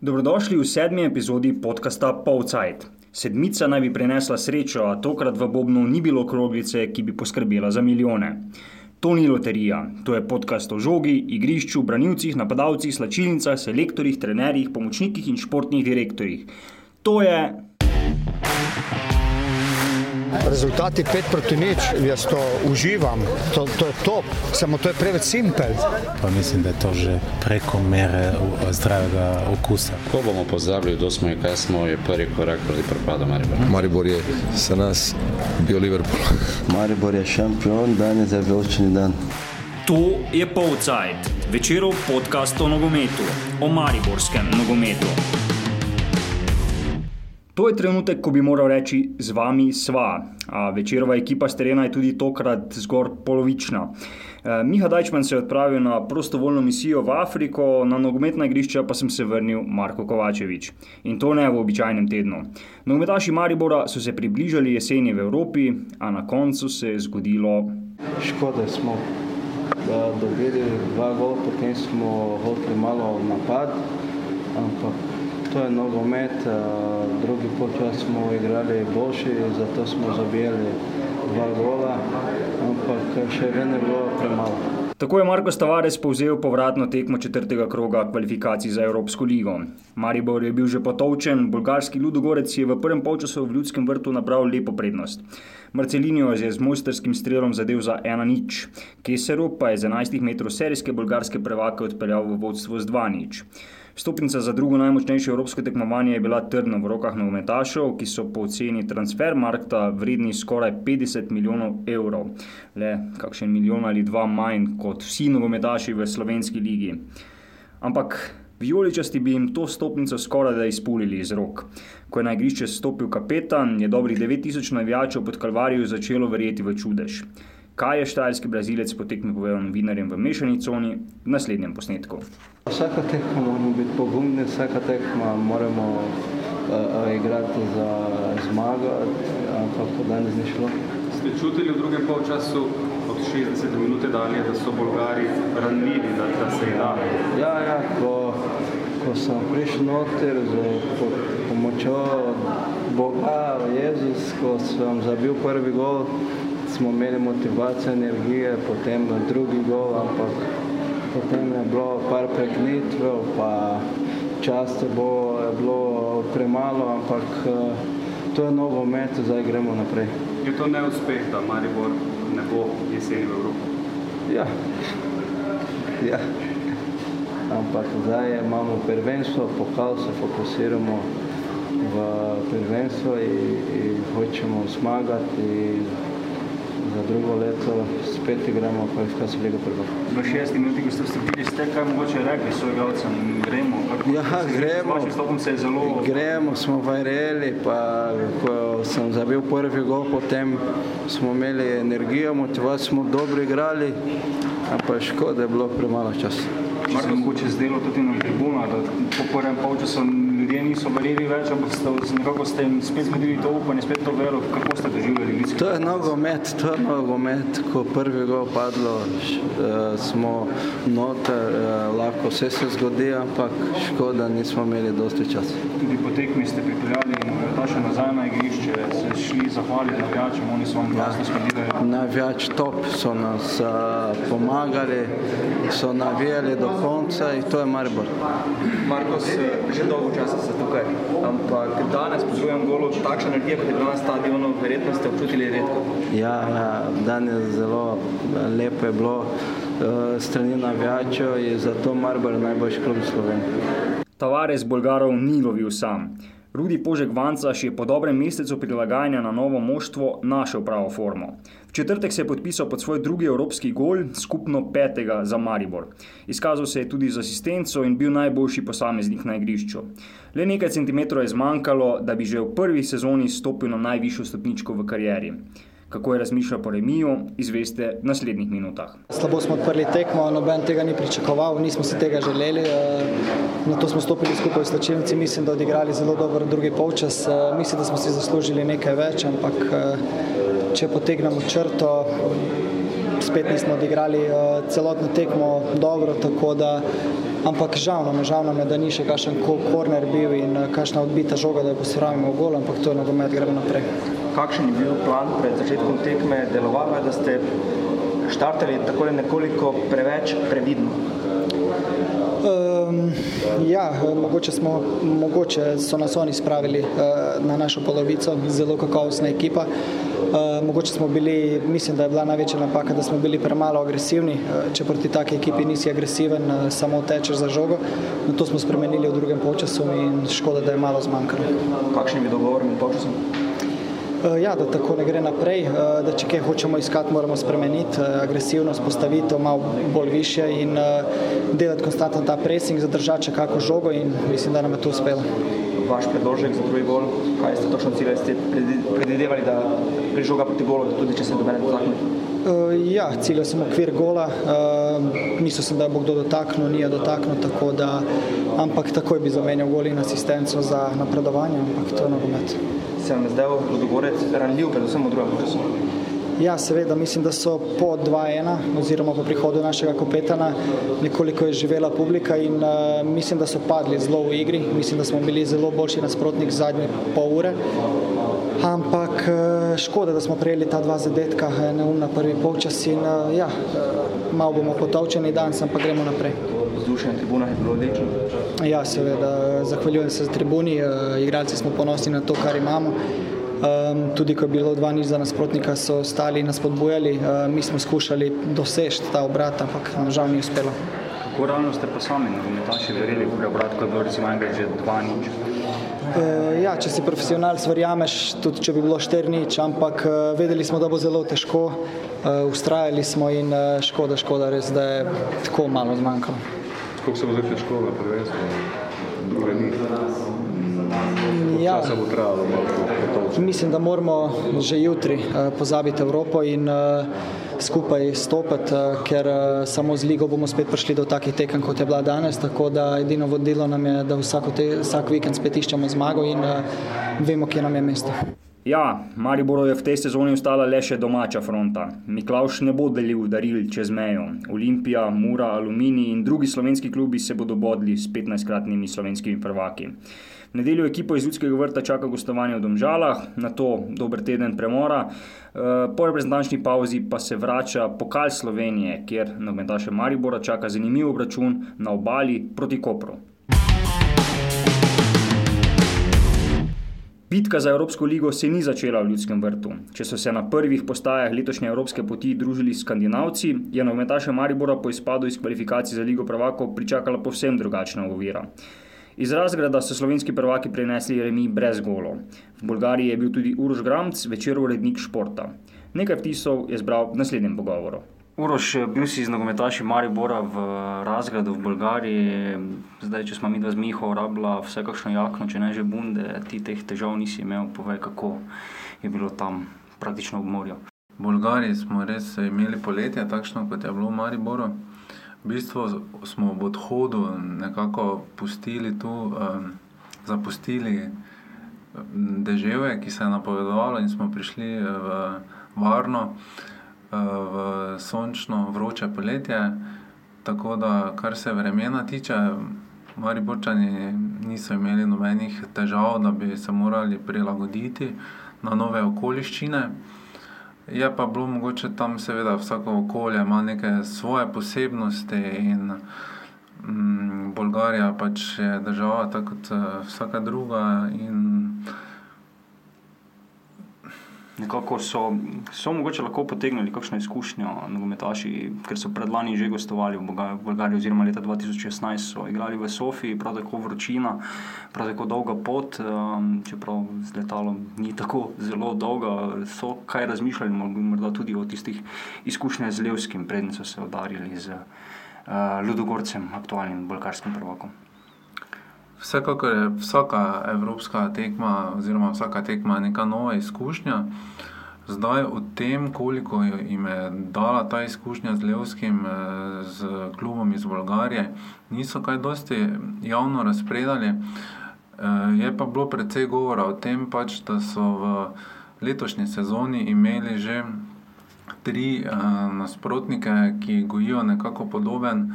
Dobrodošli v sedmi epizodi podcasta Povcajt. Sedmica naj bi prinesla srečo, a tokrat v Bobnu ni bilo kroglice, ki bi poskrbela za milijone. To ni loterija, to je podcast o žogi, igrišču, branilcih, napadalcih, slačilnicah, selektorjih, trenerjih, pomočnikih in športnih direktorjih. To je Rezultati 5 proti nič, jaz to uživam, to, to je top, samo to je preveč simpel. Pa mislim, da je to že preko mere u- zdravega okusa. Ko bomo pozabili, kdo smo in kaj smo, je prvi korak proti propadu Maribora. Maribor je za nas bio Liverpool. Maribor je šampion, danes je veličini dan. To je Povcajt, večerov podcast o nogometu, o mariborskem nogometu. To je trenutek, ko bi moral reči: Z vami sva. A večerova ekipa s terena je tudi tokrat zgolj polovična. E, Miha Dajčman se je odpravil na prostovoljno misijo v Afriko, na nogometna igrišča pa sem se vrnil Marko Kovačevič. In to ne v običajnem tednu. Nogometaši Maribora so se približali jeseni v Evropi, a na koncu se je zgodilo Škoda smo da dobili dva gola, potem smo hoteli malo napad, ampak to je nogomet, a, drugi polčas smo igrali boljši, zato smo zabijali dva gola, ampak še vedno je bilo premalo. Tako je Marko Stavares povzel povratno tekmo četrtega kroga kvalifikacij za Evropsko ligo. Maribor je bil že potovčen, bolgarski Ludogorec je v prvem polčasu v Ljudskem vrtu nabral lepo prednost. Marcelinjo je z mojsterskim strelom zadev za 1-0, Keseru pa je z 11 metrov serijske bolgarske prvake odpeljal v vodstvo z 2-0. Stopnica za drugo najmočnejše evropsko tekmovanje je bila trdna v rokah nogometašev, ki so po oceni transfermarkta vredni skoraj 50 milijonov evrov. Le kakšen milijon ali dva manj kot vsi nogometaši v slovenski ligi. Ampak vijoličasti bi jim to stopnico skoraj da izpulili iz rok. Ko je na igrišče stopil kapetan, je dobrih 9000 navijačev pod Kalvarijo začelo verjeti v čudež. Kaj je štajerski brazilec po tekmi povedal novinarjem v mešani coni v naslednjem posnetku? Vsaka tekma moramo biti pogumni, vsaka tekma moramo uh, igrati za zmago, ampak danes ni šlo. Ste čutili v drugem polčasu od 60 minut dalje, da so Bolgari ranljivi, da, da se je dalo? Ja, ja, ko, ko sem prišel noter z po, pomočjo Boga, Jezus, ko sem zabil prvi gol, smo imeli motivacijo, energije, potem drugi gol, ampak potem je bilo par preknitvev, pa časa bo je bilo premalo, ampak eh, to je nogomet, zdaj gremo naprej. Je to neuspeh, da Maribor ne bo jeseni v Evropi? Ja. ja. Ampak zdaj imamo prvenstvo, pokal se fokusiramo v prvenstvo in, in hočemo zmagati. In drugo leto spet igramo kvalifikacijo Liga prvaka. V šesti minuti, ko ste vstopili, ste kaj mogoče rekli svojim igralcem, gremo. Kako Ja, ste- gremo. Z vašim se je zelo. Gremo, smo vajreli, pa ko sem zabil prvi gol, potem smo imeli energijo, motivacijo, smo dobro igrali, ampak škoda je bilo premalo časa. Marko mogoče zdelo tudi na tribunah, da po prvem polčasu ljudje niso verjeli več, ampak ste, nekako ste jim spet zgodili to upanje, spet to vero, kako ste doživljali ljudski. To je nogomet, to je nogomet, ko prvi gol padlo, š, eh, smo noter, eh, lahko vse se zgodi, ampak škoda, nismo imeli dosti časa. Tudi po tekmi ste pripeljali nogometaše nazaj na igrišče, se šli zahvaliti navijačem, oni so vam glasno spredili. Največ top so nas uh, pomagali, so navijali do konca in to je Maribor. Markos, eh, že dolgo časa ste tukaj, ampak danes po svojem golu takšna energija, kot je bila na stadionu, verjetno ste občutili redko. Ja, ja, danes zelo eh, lepo je bilo strani navijačev in zato Maribor je najboljši klub v Sloveniji. Tavares Bolgarov ni lovil sam. Rudi Požek Vancaš je po dobrem mesecu prilagajanja na novo moštvo našel pravo formo. V četrtek se je podpisal pod svoj drugi evropski gol, skupno petega za Maribor. Izkazal se je tudi z asistenco in bil najboljši posameznik na igrišču. Le nekaj centimetrov je zmanjkalo, da bi že v prvi sezoni stopil na najvišjo stopničko v karieri. Kako je razmišljal po remiju, izveste v naslednjih minutah. Slabo smo odprli tekmo, noben tega ni pričakoval, nismo si tega želeli. eh, Na to smo stopili skupaj s Slačilnici, mislim, da odigrali zelo dober drugi polčas. eh, Mislim, da smo si zaslužili nekaj več, ampak eh, če potegnemo črto, spet nismo odigrali celotno tekmo dobro, da ampak žal nam žal nam je, da ni še kakšen korner bil in kakšna odbita žoga, da jo posramimo v gol, ampak to je nogomet, gremo naprej. Kakšen je bil plan pred začetkom tekme? Delovalo je, da ste štartali tako nekoliko preveč previdno. Um, ja, mogoče, smo, mogoče so nas oni spravili uh, na našo polovico, zelo kakovostna ekipa. Uh, mogoče smo bili, mislim, da je bila največja napaka, da smo bili premalo agresivni. Uh, če proti taki ekipi nisi agresiven, uh, samo tečeš za žogo. No, to smo spremenili v drugem polčasu in škoda, da je malo zmanjkalo. Kakšen je dogovor med polčasom? Eh, ja, da tako ne gre naprej, eh, da če kaj hočemo iskati, moramo spremeniti eh, agresivnost, postavitev malo bolj više in delati konstantno ta pressing, zadržati še kako žogo in mislim, da nam je to uspelo. Vaš predložek za drugi gol, kaj ste točno ciljali, ste predvidevali, da gre žoga proti golu, tudi če se do mene dotakne? Ja, ciljal sem okvir gola, mislil sem, da bo kdo dotaknil, ni je dotaknil, tako da, ampak takoj bi zamenjal gol in asistenco za napredovanje, ampak to je nogomet se vam je zdaj Ludogorec ranljiv, predvsem v drugem času? Ja, seveda, mislim, da so po 2-1 oziroma po prihodu našega kopetana nekoliko je živela publika in uh, mislim, da so padli zelo v igri. Mislim, da smo bili zelo boljši nasprotnik zadnje pol ure. Ampak uh, škoda, da smo prejeli ta dva zadetka, neum na prvi polčas in uh, ja, uh, malo bomo potovčeni danes, ampak gremo naprej. Vzdušje na tribunah je bilo odlično. Ja, seveda, zahvaljujem se za tribuni, igralci smo ponosni na to, kar imamo. Um, tudi ko je bilo dva nič za nasprotnika, so ostali nas podbujali, uh, mi smo skušali doseči ta obrat, ampak žal ni uspelo. Kako realno ste pa sami, nogometaši, verjeli v obrat, ko je bilo recimo enkrat že dva nič? Uh, ja, če si profesionalc, verjameš, tudi če bi bilo štir nič, ampak uh, vedeli smo, da bo zelo težko, ustrajali smo in škoda, škoda res, da je tako malo zmanjkalo. Kako se bo zdaj težko, da prvenstvo? Druga ni. Ja, bo trajalo malo. Mislim, da moramo že jutri pozabiti Evropo in uh, skupaj stopiti, uh, ker uh, samo z ligo bomo spet prišli do takih tekem, kot je bila danes. Tako da edino vodilo nam je, da te, vsak vikend spet iščemo zmago in uh, vemo, kje nam je mesto. Ja, Maribor je v tej sezoni ostala le še domača fronta. Miklaš ne bo delil daril čez mejo. Olimpija, Mura, Aluminij in drugi slovenski klubi se bodo bodli s 15-kratnimi slovenskimi prvaki. V nedeljo ekipo iz Ljudskega vrta čaka gostovanje v Domžalah, na to dober teden premora. Eh, po reprezentančni pauzi pa se vrača pokal Slovenije, kjer nogometaše Maribora čaka zanimiv obračun na obali proti Kopru. Bitka za Evropsko ligo se ni začela v Ljudskem vrtu. Če so se na prvih postajah letošnje Evropske poti družili Skandinavci, je nogometaše Maribora po izpadu iz kvalifikacij za Ligo prvakov pričakala povsem drugačna ovira. Iz razgrada so slovenski prvaki prenesli remi brez golov. V Bolgariji je bil tudi Uroš Gramc, večer urednik športa. Nekaj vtisov je zbral v naslednjem pogovoru. Uroš, bil si z nogometaši Maribora v razgradu v Bolgariji, zdaj, če smo mi dva z Miho rabila vse kakšno jakno, če ne že bunde, ti teh težav nisi imel, povej, kako je bilo tam praktično v morju. V Bolgariji smo res imeli poletje, takšno kot je bilo v Mariboru. V bistvu smo v odhodu nekako pustili tu, um, zapustili deževe, ki se je napovedovalo, in smo prišli v varno, v sončno, vroče poletje. Tako da, kar se vremena tiče, mari bočani niso imeli nobenih težav, da bi se morali prilagoditi na nove okoliščine. Je pa bilo mogoče tam, seveda, vsako okolje ima neke svoje posebnosti in mm, Bolgarija pač je država, tako kot uh, vsaka druga. Nekako so, so mogoče lahko potegnili kakšno izkušnjo nogometaši, ker so predlani že gostovali v Bolgariji, oziroma leta 2016 so igrali v Sofiji, prav tako vročina, prav tako dolga pot, um, čeprav z letalom ni tako zelo dolga. So kaj razmišljali, morda tudi o tistih izkušnjah z Levskim, predtem so se udarili z uh, Ludogorcem, aktualnim bolgarskim prvakom. Vsekakor je vsaka evropska tekma, oziroma vsaka tekma, neka nova izkušnja. Zdaj, o tem, koliko jim je dala ta izkušnja z Levskim, eh, z klubom iz Bolgarije, niso kaj dosti javno razpredali. Eh, je pa bilo precej govora o tem, pač, da so v letošnji sezoni imeli že tri eh, nasprotnike, ki gojijo nekako podoben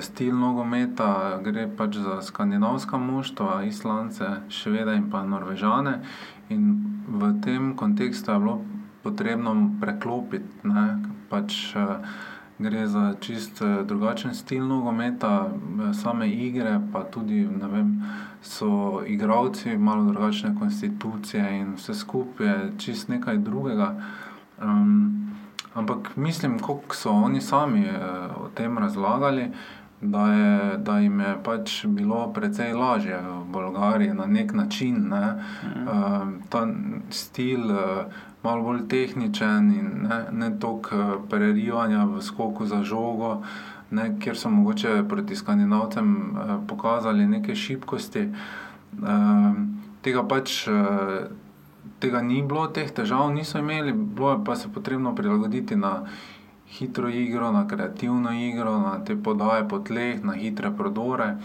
stil nogometa, gre pač za skandinavska moštva, Islance, Švede in pa Norvežane. In v tem kontekstu je bilo potrebno preklopiti, ne, pač gre za čist drugačen stil nogometa, same igre, pa tudi, vem, so igravci malo drugačne konstitucije in vse skupaj je čist nekaj drugega. Ampak mislim, koliko so oni sami o tem razlagali, da je, da jim je pač bilo precej lažje v Bolgariji na neki način, ne. Ta stil, malo bolj tehničen in ne, ne toliko prerivanja v skoku za žogo, ne, kjer so mogoče proti Skandinavcem pokazali neke šibkosti. Tega pač, tega ni bilo, teh težav niso imeli, bilo je pa se potrebno prilagoditi na hitro igro, na kreativno igro, na te podaje po tleh, na hitre prodore.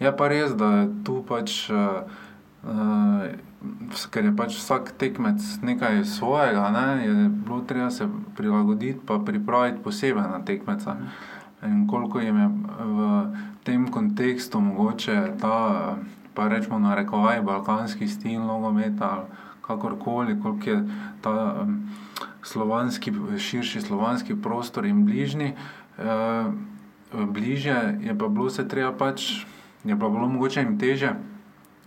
Je pa res, da je tu pač, ker je pač vsak tekmec nekaj svojega, ne, je bilo treba se prilagoditi pa pripraviti posebej na tekmeca. In koliko jim je v tem kontekstu mogoče ta, pa recimo v narekovajih, balkanski stil nogometa, kakorkoli, koliko je ta slovanski, širši slovanski prostor jim bližnji, bližje, je pa bilo vse treba pač, je pa bilo mogoče jim težje,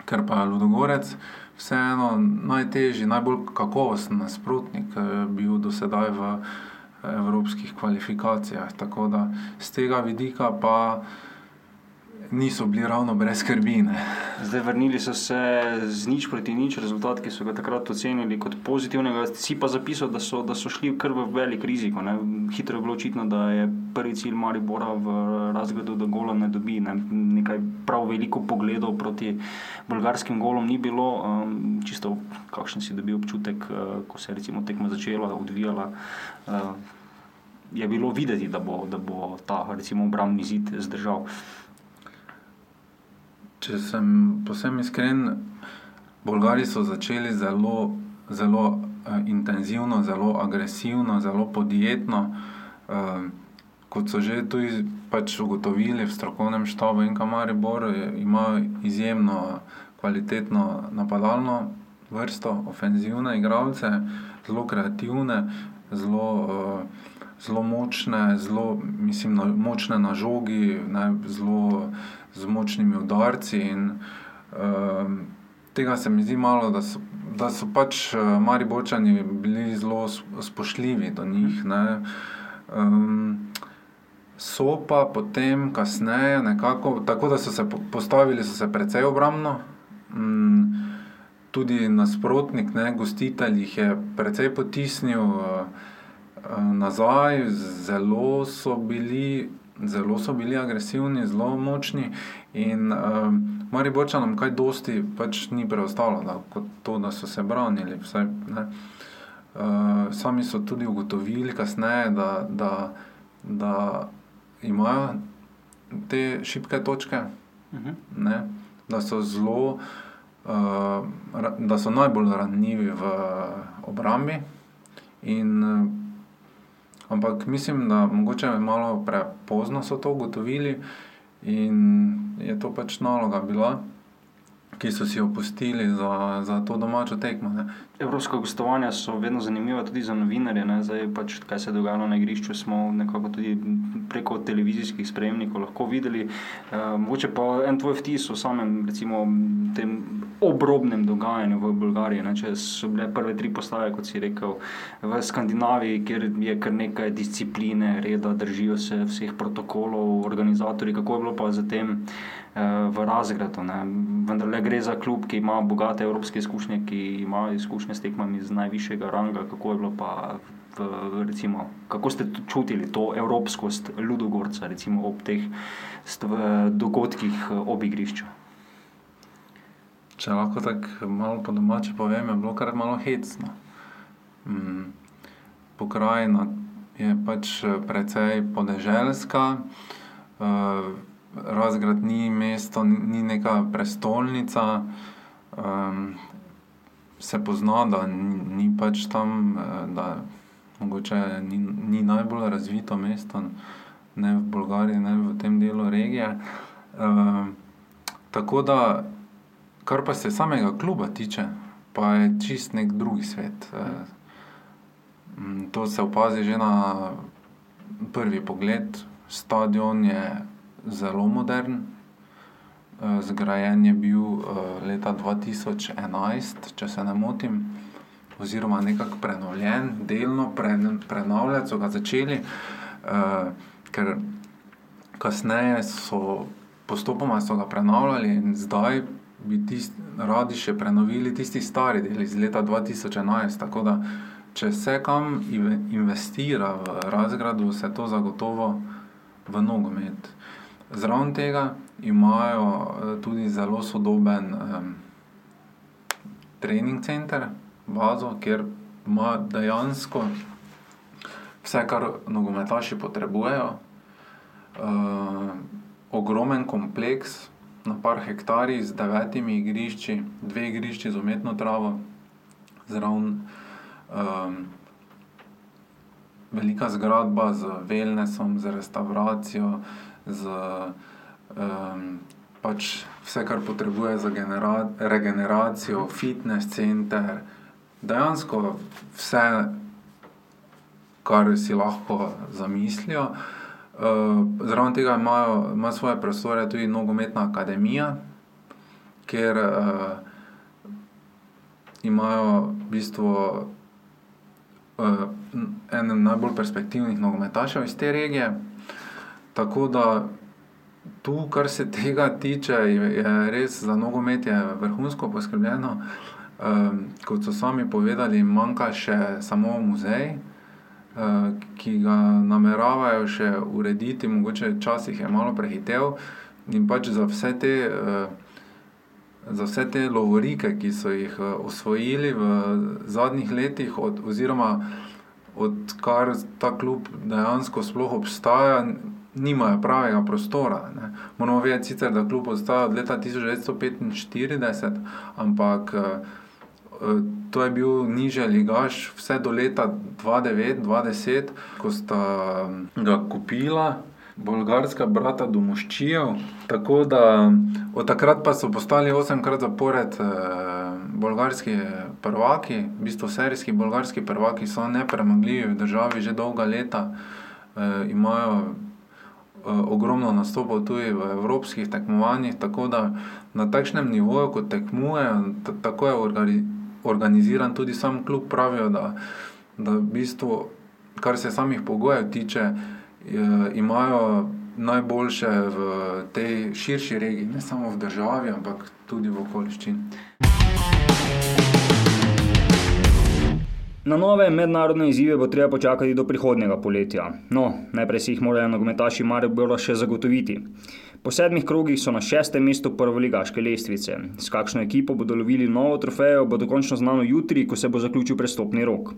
ker pa je Ludogorec vseeno najtežji, najbolj kakovosten nasprotnik bil do sedaj v evropskih kvalifikacijah, tako da s tega vidika pa niso bili ravno brez skrbi, ne. Zdaj, vrnili so se z nič proti nič, rezultat, ki so ga takrat ocenili kot pozitivnega, si pa zapisal, da so, da so šli kar v velik riziko, ne. Hitro je bilo očitno, da je prvi cilj Maribora v Razgradu, da gola ne dobi, ne. Nekaj prav veliko pogledov proti bolgarskim golom ni bilo, čisto kakšen si dobil občutek, ko se je recimo tekma začela, odvijala, je bilo videti, da bo, da bo ta recimo obrambni zid zdržal? Če sem povsem iskren, Bolgari so začeli zelo, zelo intenzivno, zelo agresivno, zelo podjetno. Kot so že tudi pač ugotovili v strokovnem štabu NK Maribor, ima izjemno kvalitetno napadalno vrsto, ofenzivne igralce, zelo kreativne, zelo, zelo močne, zelo, mislim močne na žogi, ne, zelo z močnimi udarci in, tega se mi zdi malo, da so, da so pač Mariborčani bili zelo spoštljivi do njih, ne. So pa potem kasneje nekako, tako da so se postavili so se precej obrambno, tudi nasprotnik, ne, gostitelj jih je precej potisnil, nazaj, zelo so bili, zelo so bili agresivni, zelo močni in, Mariborčanom kaj dosti pač ni preostalo, da kot to, da so se branili, vsaj, ne. Sami so tudi ugotovili kasneje, da, da, da imajo te šibke točke, ne, da so zelo, da so najbolj ranljivi v obrambi in, ampak mislim, da mogoče malo prepozno so to ugotovili in je to pač naloga bila, ki so si jo pustili za, za to domačo tekmo, ne. Evropska gostovanja so vedno zanimiva tudi za novinarje, ne, zdaj pač, kaj se je dogajalo na igrišču, smo nekako tudi preko televizijskih sprejemnikov lahko videli. mogoče pa en tvoj vtis o samem recimo tem obrobnem dogajanju v Bolgariji, ne, če so bile prve tri postaje, kot si rekel, v Skandinaviji, kjer je kar nekaj discipline, reda, držijo se vseh protokolov organizatorji, kako je bilo pa s tem, v Razgradu, ne. Vendarle gre za klub, ki ima bogate evropske izkušnje, ki ima izkušnje s tekmami z najvišjega ranga, kako je bilo pa v recimo, kako ste čutili to evropskost Ludogorca recimo ob teh dogodkih ob igrišču? Če lahko tako malo po domače povem, je bilo kar malo hecno. Pokrajina je pač precej podeželska, Razgrad ni mesto, ni neka prestolnica, se pozna, da ni pač tam, da mogoče ni, ni najbolj razvito mesto, ne v Bolgariji, ne v tem delu regije. Uh, tako da, kar pa se samega kluba tiče, pa je čist nek drugi svet. Uh, to se opazi že na prvi pogled. Stadion je zelo modern. Zgrajen je bil leta 2011, če se ne motim, oziroma nekako prenovljen, delno prenovljati so ga začeli ker kasneje so postopoma so ga prenavljali in zdaj bi radi še prenovili tisti stari del iz leta 2011. Tako da, če se kam investira v razgradu, se to zagotovo v nogomet. Zraven tega imajo tudi zelo sodoben um, trening center, bazo, kjer ima dejansko vse, kar nogometaši potrebujejo. Uh, ogromen kompleks na par hektarjih z devetimi igrišči, dve igrišči z umetno travo, zraven um, velika zgradba z wellnessom, z restauracijo, z um, pač vse, kar potrebuje za regeneracijo, fitness center, dejansko vse, kar si lahko zamislijo. Uh, zraven tega imajo, ima svoje prostore tudi nogometna akademija, kjer uh, imajo v bistvu uh, enem najbolj perspektivnih nogometašev iz te regije. Tako da tu, kar se tega tiče, je, res za nogomet je vrhunsko poskrbljeno. Um, kot so sami povedali, manjka še samo muzej. Eh, ki ga nameravajo še urediti, mogoče včasih je malo prehitev. In pač za vse te, eh, za vse te lovorike, ki so jih eh, osvojili v zadnjih letih, od, oziroma odkar ta klub dejansko sploh obstaja, nimajo pravega prostora. Ne. Moramo vedeti, sicer, da klub obstaja od leta 1945, ampak to je bil nižji ligaš vse do leta 2009-2010, ko sta ga kupila. Bolgarska brata domoščijev, tako da od takrat pa so postali osemkrat zapored eh, bolgarski prvaki, v bistvu serijski bolgarski prvaki so nepremagljivi v državi že dolga leta, eh, imajo eh, ogromno nastopov tudi v evropskih tekmovanjih, tako da na takšnem nivoju, kot tekmujejo, tako je organizirano organiziran tudi sam klub, pravijo, da, da v bistvu, kar se samih pogojev tiče, je, imajo najboljše v tej širši regiji, ne samo v državi, ampak tudi v okoliščini. Na nove mednarodne izzive bo treba počakati do prihodnjega poletja. No, najprej si jih morajo nogometaši Maribora še zagotoviti. Po sedmih krogih so na šestem mestu prvoligaške lestvice. S kakšno ekipo bodo lovili novo trofejo, bo dokončno znano jutri, ko se bo zaključil prestopni rok.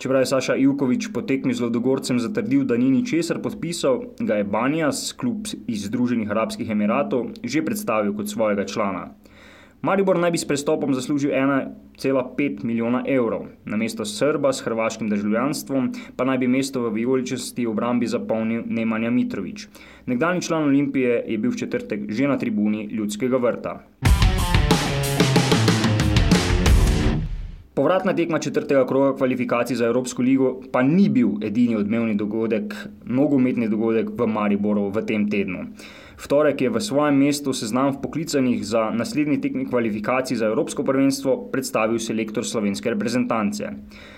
Čeprav je Saša Ivkovič po tekmi z Lodogorcem zatrdil, da ni ničesar podpisal, ga je Banjas, klub iz Združenih arabskih emiratov, že predstavil kot svojega člana. Maribor naj bi s prestopom zaslužil 1,5 milijona evrov. Na mesto Srba s hrvaškim državljanstvom pa naj bi mesto v vijoličasti obrambi zapolnil Nemanja Mitrovič. Nekdani član Olimpije je bil v četrtek že na tribuni ljudskega vrta. Povratna tekma četrtega kroga kvalifikacij za Evropsko ligo pa ni bil edini odmevni dogodek, nogometni dogodek v Mariboru v tem tednu. V torek je v svojem mestu seznam poklicanih za naslednji tekmi kvalifikacij za Evropsko prvenstvo predstavil selektor slovenske reprezentance.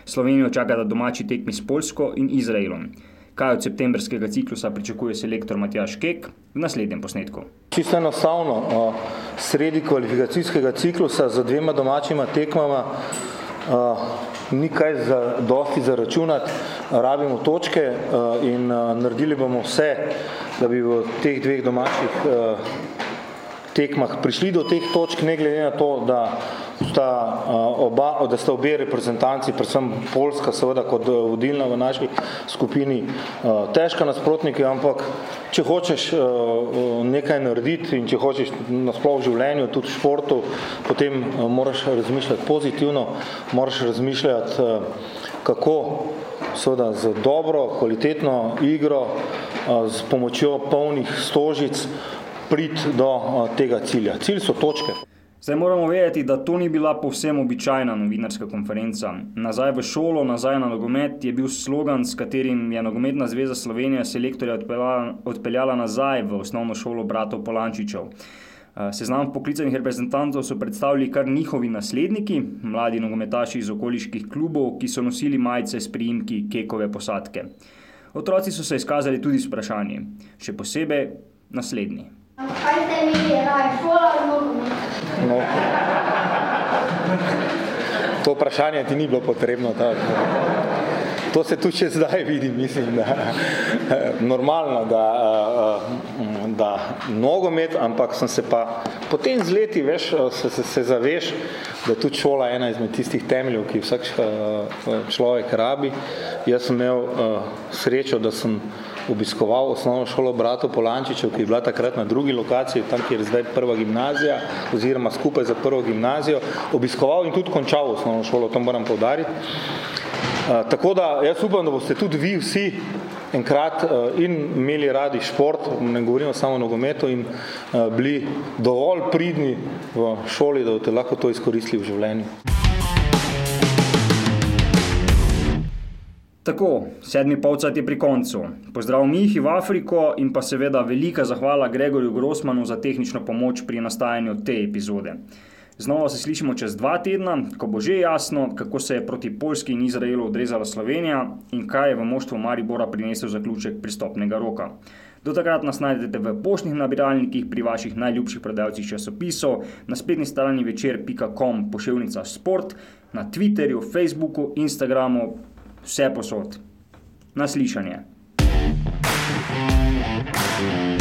Slovenijo čakata domači tekmi s Polsko in Izraelom. Kaj od septembrskega ciklusa pričakuje selektor Matjaš Kek v naslednjem posnetku? Čisto enostavno, sredi kvalifikacijskega ciklusa z dvema domačima tekmama ni kaj za dosti zaračunati, rabimo točke in naredili bomo vse, da bi v teh dveh domačih tekmah prišli do teh točk, ne glede na to, da sta, oba, da sta obe reprezentanci, predvsem Poljska, seveda kot vodilna v naši skupini, težka nasprotniki, ampak če hočeš nekaj narediti in če hočeš nasploh v življenju, tudi v športu, potem moraš razmišljati pozitivno, moraš razmišljati, kako seveda z dobro, kvalitetno igro s pomočjo polnih stožic priti do tega cilja. Cilj so točke. Zdaj moramo vedeti, da to ni bila povsem običajna novinarska konferenca. Nazaj v šolo, nazaj na nogomet je bil slogan, s katerim je Nogometna zveza Slovenije selektorja odpeljala, odpeljala nazaj v osnovno šolo bratov Polančičev. Seznam poklicanih reprezentantov so predstavili kar njihovi nasledniki, mladi nogometaši iz okoliških klubov, ki so nosili majice s priimki Kekove posadke. Otroci so se izkazali tudi s vprašanji, še posebej naslednji. Kaj ste imeli raje, šola ali nogomet? No. To vprašanje ti ni bilo potrebno. Tak. To se tu še zdaj vidi, mislim, da normalno, da, da nogomet, ampak sem se pa potem z leti, veš, se, se, se zaveš, da je tudi šola ena izmed tistih temeljev, ki vsak človek rabi. Jaz sem imel srečo, da sem obiskoval osnovno šolo bratov Polančičev, ki je bila takrat na drugi lokaciji, tam, kjer je zdaj prva gimnazija, oziroma skupaj za prvo gimnazijo, obiskoval in tudi končal osnovno šolo, to moram povdariti. Tako da jaz upam, da boste tudi vi vsi enkrat in imeli radi šport, ne govorimo samo o nogometu, in bili dovolj pridni v šoli, da boste lahko to izkoristili v življenju. Tako, sedmi polcat je pri koncu. Pozdrav Mihi v Afriko in pa seveda velika zahvala Gregorju Grossmanu za tehnično pomoč pri nastajanju te epizode. Znova se slišimo čez dva tedna, ko bo že jasno, kako se je proti Poljski in Izraelu odrezala Slovenija in kaj je v moštvu Maribora prinesel zaključek pristopnega roka. Do takrat nas najdete v poštnih nabiralnikih, pri vaših najljubših prodajalcih časopisov, na spletni strani večer.com, pošiljka Sport, na Twitterju, Facebooku, Instagramu, vse posod. Naslišanje. thank you